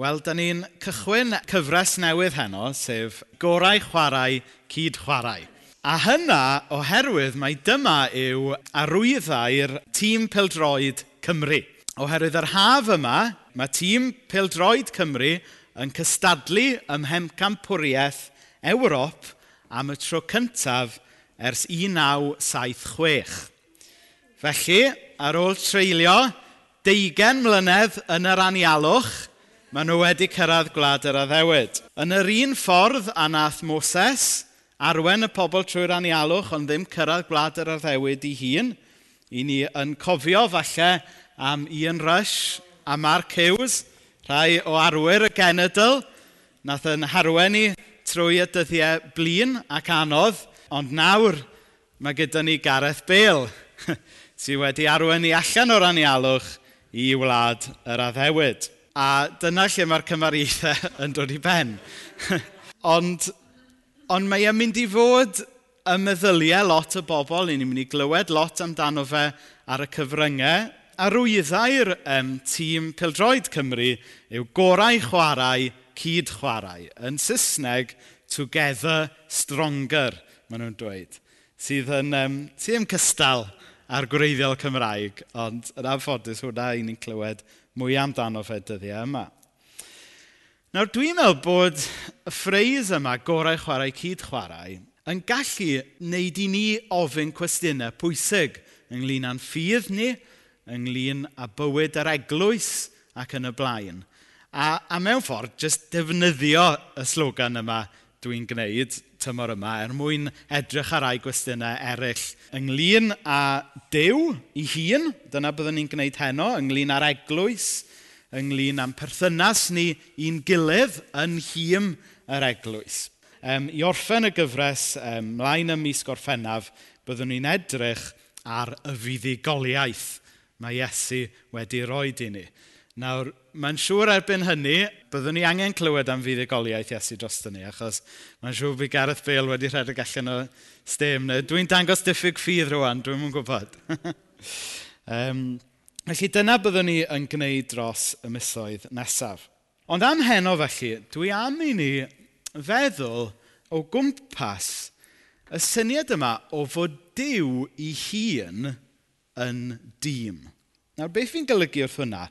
Wel, da ni'n cychwyn cyfres newydd heno, sef Gorau Chwarae Cyd Chwarae. A hynna oherwydd mai dyma yw arwyddau'r tîm Pildroed Cymru. Oherwydd yr haf yma, mae tîm Pildroed Cymru yn cystadlu ym Mhemcampwriaeth Ewrop am y tro cyntaf ers 1976. Felly, ar ôl treulio deugen mlynedd yn yr anialwch, maen nhw wedi cyrraedd gwlad yr addewyd. Yn yr un ffordd a nath Moses, arwen y pobl trwy'r anialwch, ond ddim cyrraedd gwlad yr addewyd i hun. I ni yn cofio falle am Ian Rush a Mark Hughes, rhai o arwyr y genedl, nath yn harwen ni trwy y dyddiau blin ac anodd, ond nawr mae gyda ni Gareth Bale, sydd wedi arwen ni allan o'r anialwch i wlad yr addewyd. A dyna lle mae'r cymariaethau yn dod i ben. ond, ond mae e'n mynd i fod y meddyliau lot o bobl, ni'n mynd i glywed lot amdano fe ar y cyfryngau, a rwyddau'r um, tîm Pildroed Cymru yw gorau chwarae, cyd chwarae. Yn Saesneg, together stronger, maen nhw'n dweud. Sydd yn um, tîm cystal ar gwreiddiol Cymraeg, ond yn anffodus hwnna i ni'n clywed mwy amdano fe dyddiau e yma. Nawr, dwi'n meddwl bod y ffreis yma, gorau chwarae, cyd chwarae, yn gallu wneud i ni ofyn cwestiynau pwysig ynglyn â'n ffydd ni, ynglyn â bywyd yr eglwys ac yn y blaen. A, a mewn ffordd, jyst defnyddio y slogan yma dwi'n gwneud tymor yma er mwyn edrych ar rai gwestiynau eraill ynglyn â dew i hun, dyna byddwn ni'n gwneud heno, ynglyn â'r eglwys, ynglyn â'n perthynas ni i'n gilydd yn hym yr eglwys. Um, I orffen y gyfres, um, mlaen ym mis gorffennaf, byddwn ni'n edrych ar y fuddigoliaeth mae Iesu wedi roi i ni. Nawr, mae'n siŵr erbyn hynny, byddwn ni angen clywed am fuddugoliaeth Iesu dros ni, achos mae'n siŵr bod Gareth Bale wedi rhedeg allan o stem. Dwi'n dangos diffyg ffydd rwan, dwi'n mwyn gwybod. um, felly dyna byddwn ni yn gwneud dros y misoedd nesaf. Ond am heno felly, dwi am i ni feddwl o gwmpas y syniad yma o fod Dyw i hun yn dîm. Nawr, beth fi'n golygu wrth hwnna?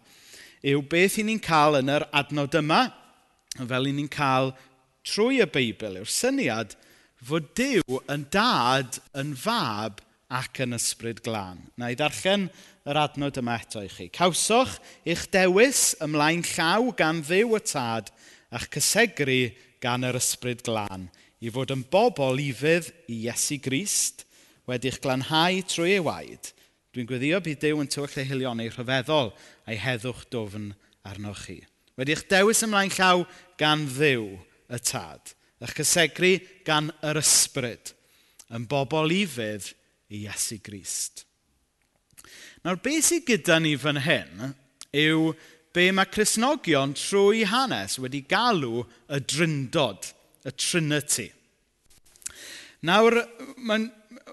yw beth i ni'n cael yn yr adnod yma, fel i ni'n cael trwy y Beibl, yw'r syniad fod Dyw yn dad, yn fab ac yn ysbryd glân. Na i ddarllen yr adnod yma eto i chi. Cawsoch eich dewis ymlaen llaw gan ddew y tad a'ch cysegru gan yr ysbryd glân i fod yn bobl ifydd i Iesu Grist wedi'ch glanhau trwy ei waed – Dwi'n gweddio bydd Dyw yn tywch dehilion neu rhyfeddol a'i heddwch dofn arnoch chi. Wedi'ch dewis ymlaen llaw gan ddiw y tad, a'ch cysegru gan yr ysbryd, yn bobl i fydd i Iesu Grist. Nawr, beth sydd gyda ni fan hyn yw be mae Cresnogion trwy hanes wedi galw y dryndod, y Trinity. Nawr, mae'n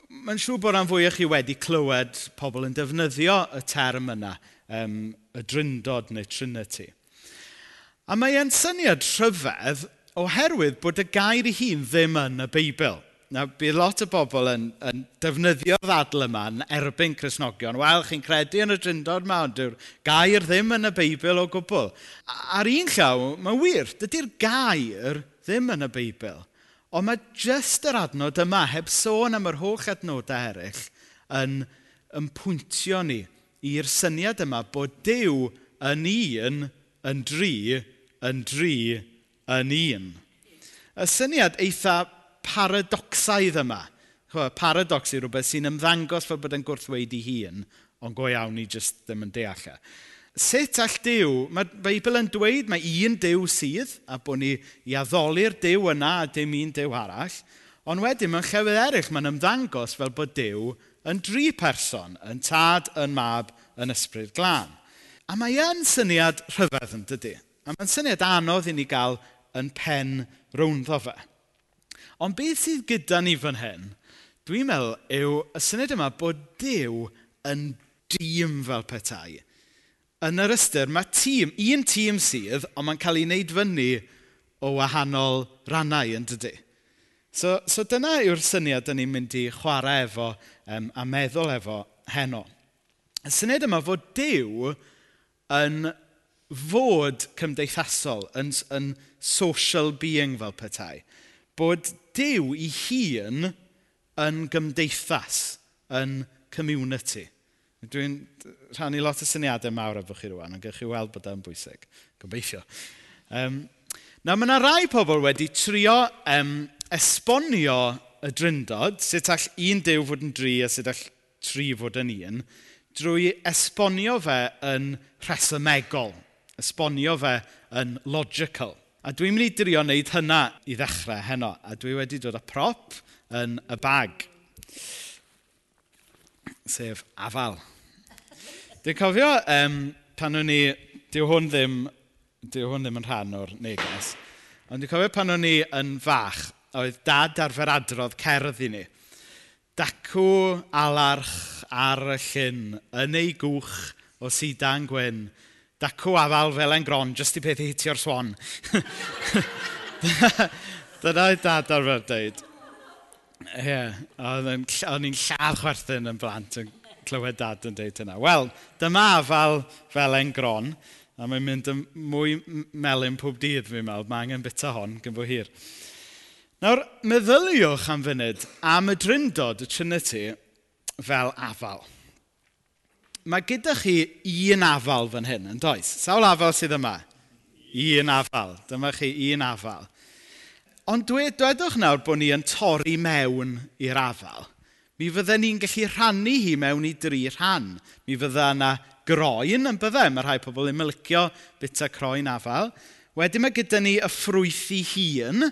mae'n siŵr bod rhan o chi wedi clywed pobl yn defnyddio y term yna, um, y dryndod neu trinity. A mae e'n syniad rhyfedd oherwydd bod y gair ei hun ddim yn y Beibl. Nawr, bydd lot o bobl yn, yn defnyddio'r ddadl yma yn erbyn Cresnogion. Wel, chi'n credu yn y dryndod yma, ond yw'r gair ddim yn y Beibl o gwbl. Ar un llaw, mae'n wir, dydy'r gair ddim yn y Beibl. Ond mae jyst yr adnod yma, heb sôn am yr holl adnodau eraill, yn, yn pwyntio ni i'r syniad yma bod Dyw yn un, yn dri, yn dri, yn un. Y syniad eitha paradoxaidd yma. Paradox i rhywbeth sy'n ymddangos fel bod yn gwrthweud i hun, ond go iawn ni jyst ddim yn deall e sut all Dyw, mae Beibl yn dweud mae un Dyw sydd, a bod ni i addoli'r Dyw yna a dim un Dyw arall, ond wedyn mewn llefydd eraill mae'n ymddangos fel bod Dyw yn dri person, yn tad, yn mab, yn ysbryd glân. A mae yn syniad rhyfedd yn dydy. A mae'n syniad anodd i ni gael yn pen rownddo fe. Ond beth sydd gyda ni fan hyn, dwi'n meddwl, yw y syniad yma bod Dyw yn dîm fel petai yn yr ystyr, mae tîm, un tîm sydd, ond mae'n cael ei wneud fyny o wahanol rannau yn dydy. So, so dyna yw'r syniad dyn ni'n mynd i chwarae efo um, a meddwl efo heno. Y syniad yma fod Dyw yn fod cymdeithasol, yn, yn social being fel petai. Bod Dyw i hun yn gymdeithas, yn community. Dwi'n rhannu lot o syniadau mawr efo chi rwan, ond gewch chi weld bod e'n bwysig. Gobeithio. Um, na, mae yna rai pobl wedi trio um, esbonio y dryndod, sut all un dew fod yn dri a sut all tri fod yn un, drwy esbonio fe yn rhesymegol, esbonio fe yn logical. A dwi'n mynd i drio wneud hynna i ddechrau heno, a dwi wedi dod â prop yn y bag sef afal. Dwi'n cofio um, pan o'n i, dyw hwn ddim, dyw hwn ddim yn rhan o'r neges, ond dwi'n cofio pan o'n i yn fach, oedd dad arfer adrodd cerdd i ni. Dacw alarch ar y llyn, yn ei gwch o sidan gwyn, dacw afal fel en gron, jyst i peth hitio'r swan. Dyna oedd dad arfer dweud. Ie, yeah, o'n i'n lladd chwerthin yn blant yn clywed dad yn deud hynna. Wel, dyma afal felen gron, a mae'n mynd yn mwy melyn pob dydd fi'n meddwl. Mae angen bita hon, gyn fwy hir. Nawr, meddyliwch am funud am y dryndod y Trinity fel afal. Mae gyda chi un afal fan hyn, yn does? Sawl afal sydd yma? Un afal. Dyma chi un afal. Ond dwedwch nawr bod ni yn torri mewn i'r afal. Mi fydden ni'n gallu rhannu hi mewn i dri rhan. Mi fydda yna groen yn bydde. Mae rhai pobl ddim yn licio bita croen afal. Wedyn mae gyda ni y ffrwyth ei hun,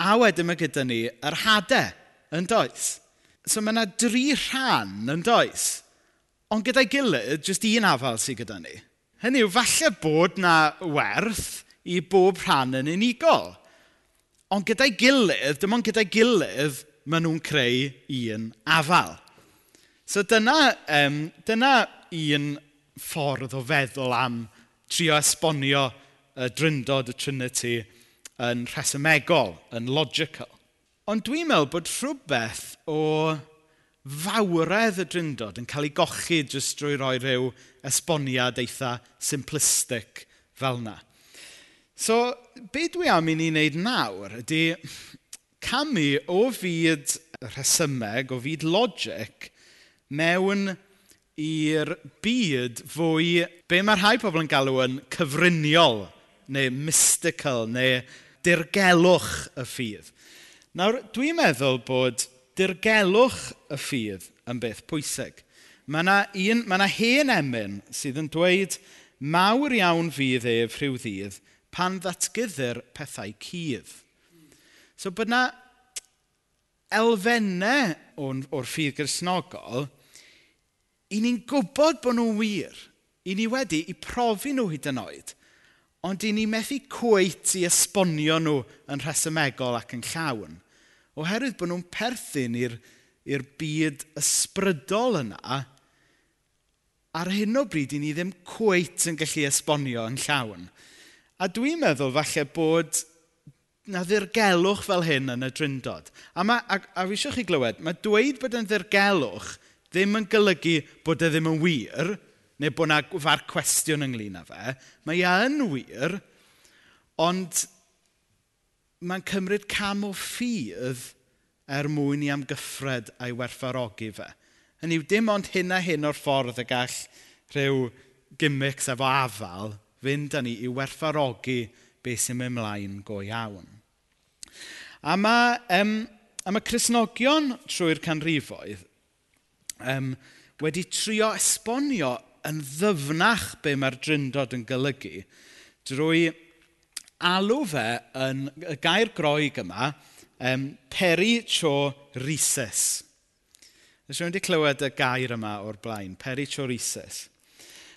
a wedyn mae gyda ni yr hadau, yn does? So mae yna dri rhan yn does, ond gyda'i gilydd, jyst un afal sydd gyda ni. Hynny yw, falle bod na werth i bob rhan yn unigol. Ond gyda'i gilydd, dim ond gyda'i gilydd, maen nhw'n creu un afal. So dyna, um, dyna un ffordd o feddwl am trio esbonio y dryndod y Trinity yn rhesymegol, yn logical. Ond dwi'n meddwl bod rhywbeth o fawredd y dryndod yn cael ei gochi jyst drwy roi rhyw esboniad eitha simplistic fel yna. So, be dwi am i ni wneud nawr ydy camu o fyd rhesymeg, o fyd logic, mewn i'r byd fwy be mae rhai pobl yn galw yn cyfriniol, neu mystical, neu dirgelwch y ffydd. Nawr, dwi'n meddwl bod dirgelwch y ffydd yn beth pwysig. Mae yna, un, mae yna hen emyn sydd yn dweud mawr iawn fydd ef rhyw ddydd – pan ddatgyddir pethau cydd. So bod yna elfennau o'r, or ffydd grisnogol, i ni'n gwybod bod nhw'n wir. I ni wedi i profi nhw hyd yn oed, ond i ni methu cweit i esbonio nhw yn rhesymegol ac yn llawn. Oherwydd bod nhw'n perthyn i'r byd ysbrydol yna, ar hyn o bryd i ni ddim cweit yn gallu esbonio yn llawn. A dwi'n meddwl falle bod na ddirgelwch fel hyn yn y dryndod. A, ma, a, a fi eisiau chi glywed, mae dweud bod yn ddirgelwch ddim yn golygu bod e ddim yn wir, neu bod yna far cwestiwn ynglyn â fe. Mae e yn wir, ond mae'n cymryd cam o ffydd er mwyn i amgyffred a'i werthfarogi fe. Hynny yw, dim ond hyn a hyn o'r ffordd y gall rhyw gimmicks efo afal fynd â ni i werthfarogi beth sy'n mynd ymlaen go iawn. A mae, um, a mae Cresnogion trwy'r canrifoedd um, wedi trio esbonio yn ddyfnach be mae'r drindod yn golygu drwy alw fe yn y gair groeg yma um, peri tro rises. Ys wedi clywed y gair yma o'r blaen, peri tro rises.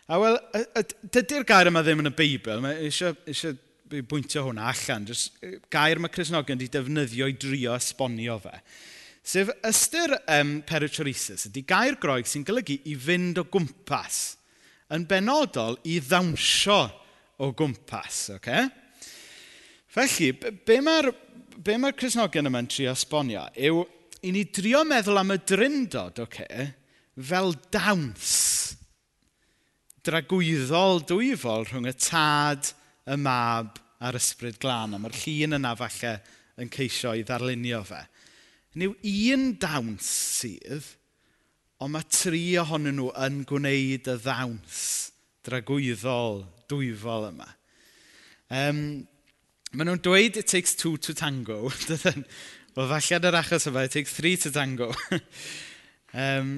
A wel, dydy'r gair yma ddim yn y Beibl. Mae eisiau, eisiau bwyntio hwnna allan. Just, gair mae Cresnogion wedi defnyddio i drio esbonio fe. Sef ystyr um, perichoresis ydy gair groeg sy'n golygu i fynd o gwmpas. Yn benodol, i ddawnsio o gwmpas. Okay? Felly, be mae'r be mae'r Cresnogion yma'n trio esbonio yw i ni drio meddwl am y dryndod okay, fel dawns dragwyddol dwyfol rhwng y tad, y mab a'r ysbryd glân. A mae'r llun yna falle yn ceisio i ddarlunio fe. Niw un dawns sydd, ond mae tri ohonyn nhw yn gwneud y ddawns dragwyddol, dwyfol yma. Um, maen nhw'n dweud it takes two to tango. Wel, falle yn yr achos yma, it takes three to tango. um,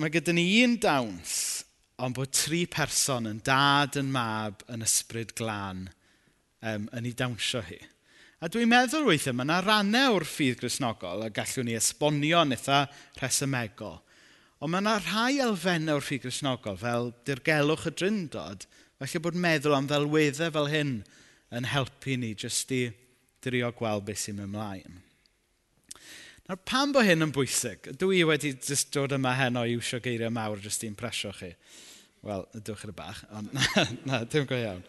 mae gyda ni un dawns ond bod tri person yn dad, yn mab, yn ysbryd glân um, yn ei dawnsio hi. A dwi'n meddwl weithiau, mae yna rannau o'r ffydd grisnogol a gallwn ni esbonio'n eitha rhesymegol. Ond mae yna rhai elfennau o'r ffydd grisnogol, fel dirgelwch y dryndod, felly bod meddwl am ddelweddau fel hyn yn helpu ni jyst i drio gweld beth sy'n mynd ymlaen. Nawr, pam bod hyn yn bwysig, dwi wedi dod yma heno i wsio geiriau mawr jyst i'n presio chi. Wel, ydwch yn y bach, ond na, na dim go iawn.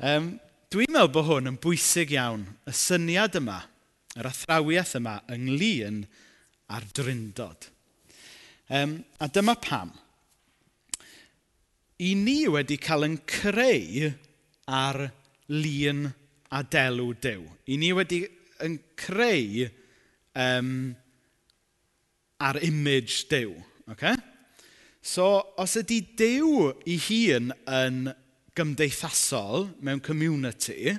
Um, dwi'n meddwl bod hwn yn bwysig iawn, y syniad yma, yr athrawiaeth yma, ynglyn a'r dryndod. Um, a dyma pam. I ni wedi cael yn creu ar lun a delw dew. I ni wedi yn creu um, ar image dew. Okay? So, os ydy dew i hun yn gymdeithasol mewn community,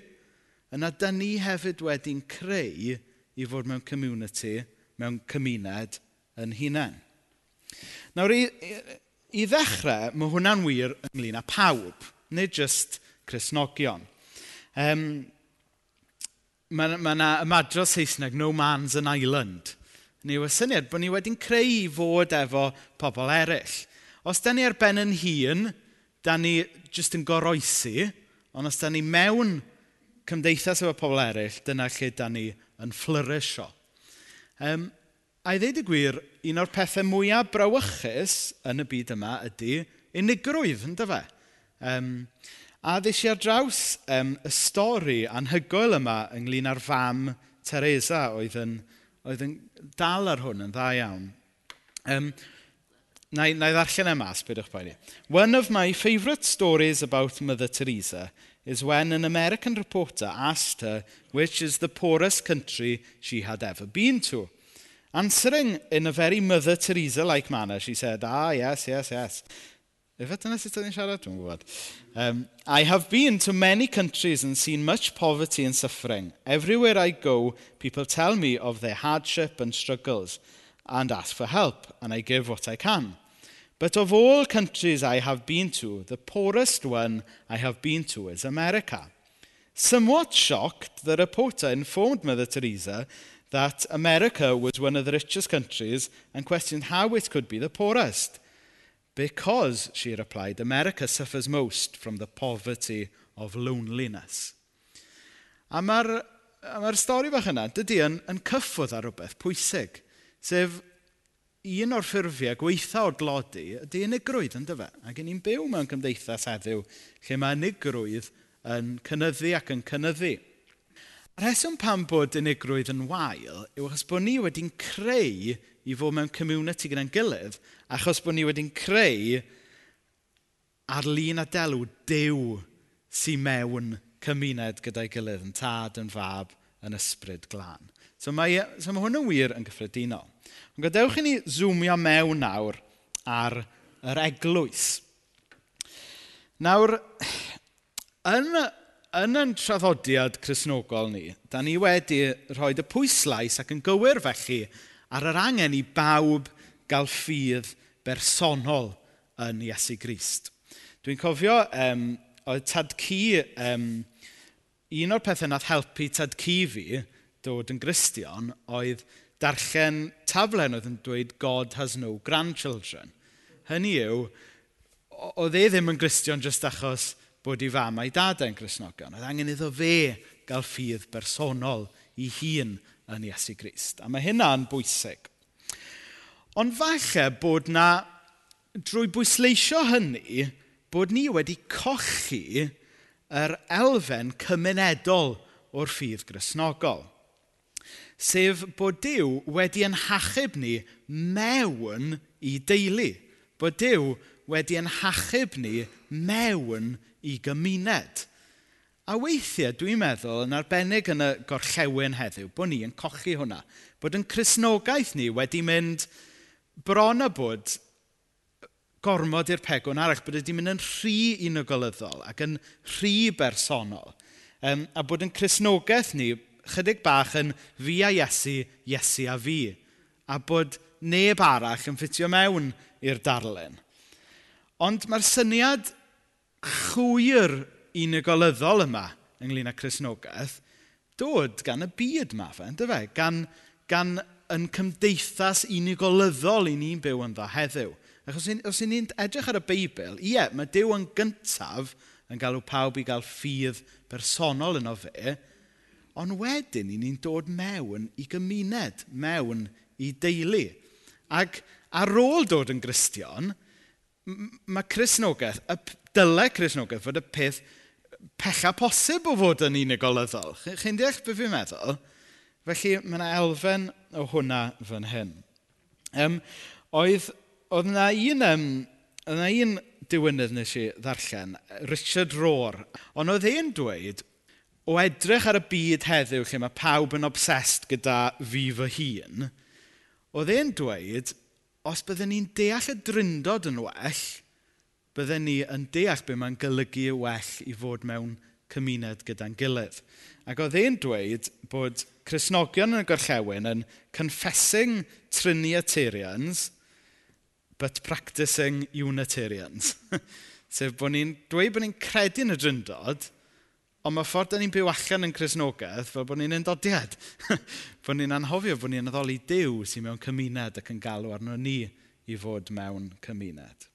yna dyn ni hefyd wedi'n creu i fod mewn community, mewn cymuned yn hunain. Nawr, i, i ddechrau, mae hwnna'n wir ynglyn â pawb, nid jyst Cresnogion. Um, mae yna ma ymadro Saesneg, no man's an island. Ni yw y syniad bod ni wedi'n creu i fod efo pobl eraill. Os da ni ar ben yn hun, da ni jyst yn goroesi, ond os da ni mewn cymdeithas efo pobl eraill, dyna lle da ni yn fflyrisio. Um, a i ddweud y gwir, un o'r pethau mwyaf brawychus yn y byd yma ydy unigrwydd, ynddo fe? Um, a ddys i ar draws um, y stori anhygoel yma ynglyn â'r fam Teresa oedd yn, oedd yn dal ar hwn yn dda iawn. Um, Na i ddarllen e mas, bydwch poeni. One of my favourite stories about Mother Teresa is when an American reporter asked her which is the poorest country she had ever been to. Answering in a very Mother Teresa-like manner, she said, ah, yes, yes, yes. Ife dyna sut ydyn siarad? Dwi'n gwybod. Um, I have been to many countries and seen much poverty and suffering. Everywhere I go, people tell me of their hardship and struggles and ask for help, and I give what I can. But of all countries I have been to, the poorest one I have been to is America. Somewhat shocked, the reporter informed Mother Teresa that America was one of the richest countries and questioned how it could be the poorest. Because, she replied, America suffers most from the poverty of loneliness. A mae'r ma, stori fach yna, dydy, yn, yn cyffwrdd ar rhywbeth pwysig, sef un o'r ffurfiau gweitha o glodi ydy unigrwydd yn dyfa. Ac ni'n byw mewn cymdeithas heddiw lle mae unigrwydd yn cynnyddu ac yn cynnyddu. Y rheswm pam bod unigrwydd yn wael yw achos bod ni wedi'n creu i fod mewn community gyda'n gilydd, achos bod ni wedi'n creu ar-lun a delw dew sy'n mewn cymuned gyda'i gilydd yn tad, yn fab, yn ysbryd glân. So mae, e- so mae hwn yn wir yn gyffredinol. Ond gadewch i ni zoomio mewn nawr ar yr eglwys. Nawr, yn, yn yn traddodiad chrysnogol ni, da ni wedi rhoi y pwyslais ac yn gywir felly ar yr angen i bawb gael ffydd bersonol yn Iesu Grist. Dwi'n cofio, um, oedd tad cu, um, un o'r pethau nath helpu tad cu fi dod yn gristion oedd darllen taflen oedd yn dweud God has no grandchildren. Hynny yw, oedd e ddim yn gristion jyst achos bod ei fam a'i dadau'n grisnogion. Oedd angen iddo fe gael ffydd bersonol i hun yn Iesu Grist. A mae hynna'n bwysig. Ond falle bod na, drwy bwysleisio hynny, bod ni wedi cochi yr elfen cymunedol o'r ffydd grisnogol sef bod Dyw wedi yn hachub ni mewn i deulu. Bod Dyw wedi yn hachub ni mewn i gymuned. A weithiau, dwi'n meddwl, yn arbennig yn y gorllewin heddiw, bod ni yn cochi hwnna. Bod yn chrysnogaeth ni wedi mynd bron a bod gormod i'r pegwn arall, bod wedi mynd yn rhy unigolyddol ac yn rhy bersonol. Um, a bod yn chrysnogaeth ni chydig bach yn fi a Iesu, Iesu a fi. A bod neb arall yn ffitio mewn i'r darlun. Ond mae'r syniad chwyr unigolyddol yma ynglyn â Cresnogaeth dod gan y byd yma, fe, ynddo fe? Gan, gan yn cymdeithas unigolyddol i ni'n byw ynddo heddiw. Achos os i ni'n edrych ar y Beibl, ie, mae Dyw yn gyntaf yn galw pawb i gael ffydd personol yno fe, Ond wedyn, i ni'n dod mewn i gymuned, mewn i deulu. Ac ar ôl dod yn Gristion, mae Cresnogaeth, y dylai Cresnogaeth fod y peth pecha posib o fod yn unigolyddol. Chi'n deall beth fi'n meddwl? Felly mae yna elfen o hwnna fan hyn. Um, oedd, oedd yna un, um, oedd yna un diwynydd nes i ddarllen, Richard Rohr, ond oedd e'n dweud o edrych ar y byd heddiw lle mae pawb yn obsessed gyda fi fy hun, oedd e'n dweud, os byddwn ni'n deall y dryndod yn well, byddwn ni yn deall beth mae'n golygu y well i fod mewn cymuned gyda'n gilydd. Ac oedd e'n dweud bod Cresnogion yn y gorllewin yn confessing Trinitarians, but practicing Unitarians. Sef bod ni'n dweud bod ni'n credu yn y dryndod, Ond mae ffordd da ni'n byw allan yn Cresnogaeth fel bod ni'n undodiad. bod ni'n anhofio bod ni'n addoli Dyw sy'n mewn cymuned ac yn galw arno ni i fod mewn cymuned.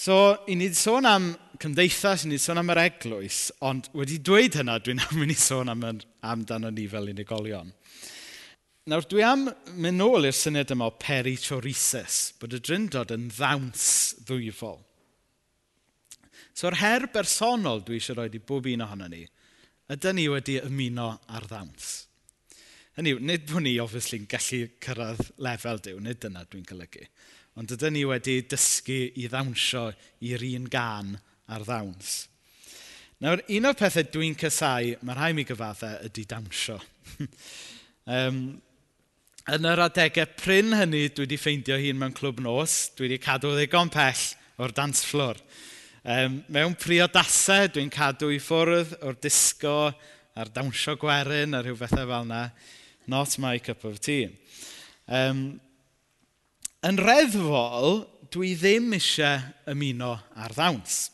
So, i ni sôn am cymdeithas, i ni sôn am yr eglwys, ond wedi dweud hynna, dwi'n am mynd i sôn am, amdano ni fel unigolion. Nawr, dwi am mynd nôl i'r syniad yma o perichoresis, bod y dryndod yn ddawns ddwyfol. So'r her bersonol dwi eisiau rhoi i bob un ohono ni, ydy ni wedi ymuno ar ddawns. Hynny yw, nid bod ni obviously, yn gallu cyrraedd lefel diw, nid dyna dwi'n golygu. Ond ydy ni wedi dysgu i ddawnsio i'r un gan ar ddawns. Nawr, un o'r pethau dwi'n cysau, mae rhai mi gyfaddau, ydy dawnsio. um, yn yr adegau pryn hynny, dwi wedi ffeindio hun mewn clwb nos, dwi wedi cadw ddigon pell o'r dance floor. Um, mewn priodasau, dwi'n cadw i ffwrdd o'r disgo a'r dawnsio gwerin a rhyw bethau fel yna. Not my cup of tea. Um, yn reddfol, dwi ddim eisiau ymuno ar ddawns.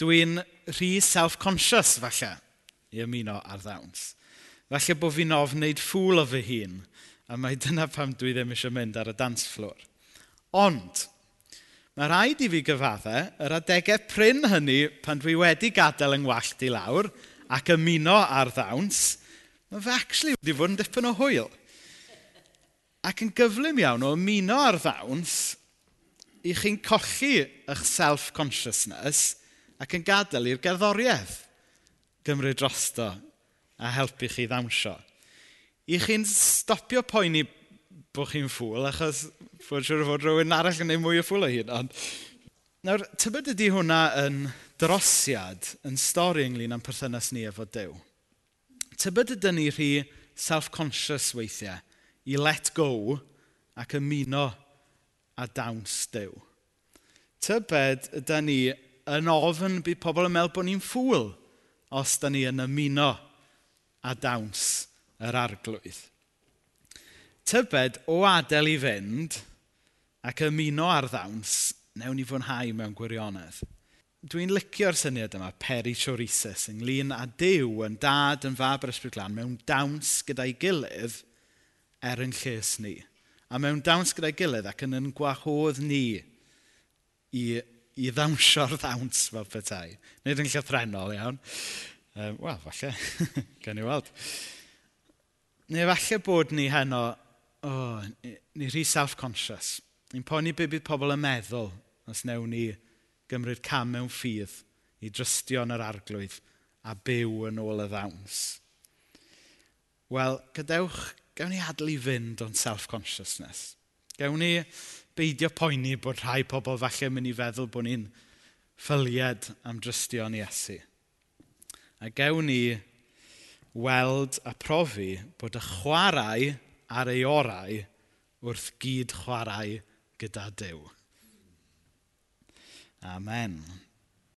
Dwi'n rhy self-conscious falle i ymuno ar ddawns. Falle bod fi'n ofn wneud ffwl o fy hun, a mae dyna pam dwi ddim eisiau mynd ar y dance floor. Ond, Mae rhaid i fi gyfadde yr adegau pryn hynny pan dwi wedi gadael yng ngwallt i lawr ac ymuno ar ddawns, mae fe actually wedi fod yn dipyn o hwyl. Ac yn gyflym iawn o ymuno ar ddawns i chi'n colli eich self-consciousness ac yn gadael i'r gerddoriaeth gymryd drosto a helpu chi ddawnsio. I chi'n stopio poeni bod chi'n ffwl, achos fod siwr fod rhywun arall yn gwneud mwy o ffwl o hyn. Ond... Nawr, tybed ydy hwnna yn drosiad, yn stori ynglyn â'n perthynas ni efo Dyw. Tybed ydy ni rhi self-conscious weithiau i let go ac ymuno a dawns Dyw. Tybed ydy ni yn ofyn bydd pobl yn meddwl bod ni'n ffwl os da ni yn ymuno a dawns yr arglwydd tybed o adael i fynd ac ymuno ar ddawns, newn ni fwynhau mewn gwirionedd. Dwi'n licio'r syniad yma, peri chorisis, ynglyn â Dyw yn dad yn fab yr ysbryd glan mewn dawns gyda'i gilydd er yn lles ni. A mewn dawns gyda'i gilydd ac yn yn gwahodd ni i, i ddawnsio'r ddawns fel petai. Nid yn llythrenol iawn. Um, Wel, falle. Gan i weld. Neu falle bod ni heno oh, ni rhy self-conscious. Ni'n poeni be bydd pobl yn meddwl os newn ni gymryd cam mewn ffydd i drystio yn yr arglwydd a byw yn ôl y ddawns. Wel, gadewch, gawn ni adlu fynd o'n self-consciousness. Gawn ni beidio poeni bod rhai pobl falle mynd i feddwl bod ni'n ffyliad am drystio yn Iesu. A gawn ni weld a profi bod y chwarae ar ei orau wrth gyd chwarae gyda Dyw. Amen.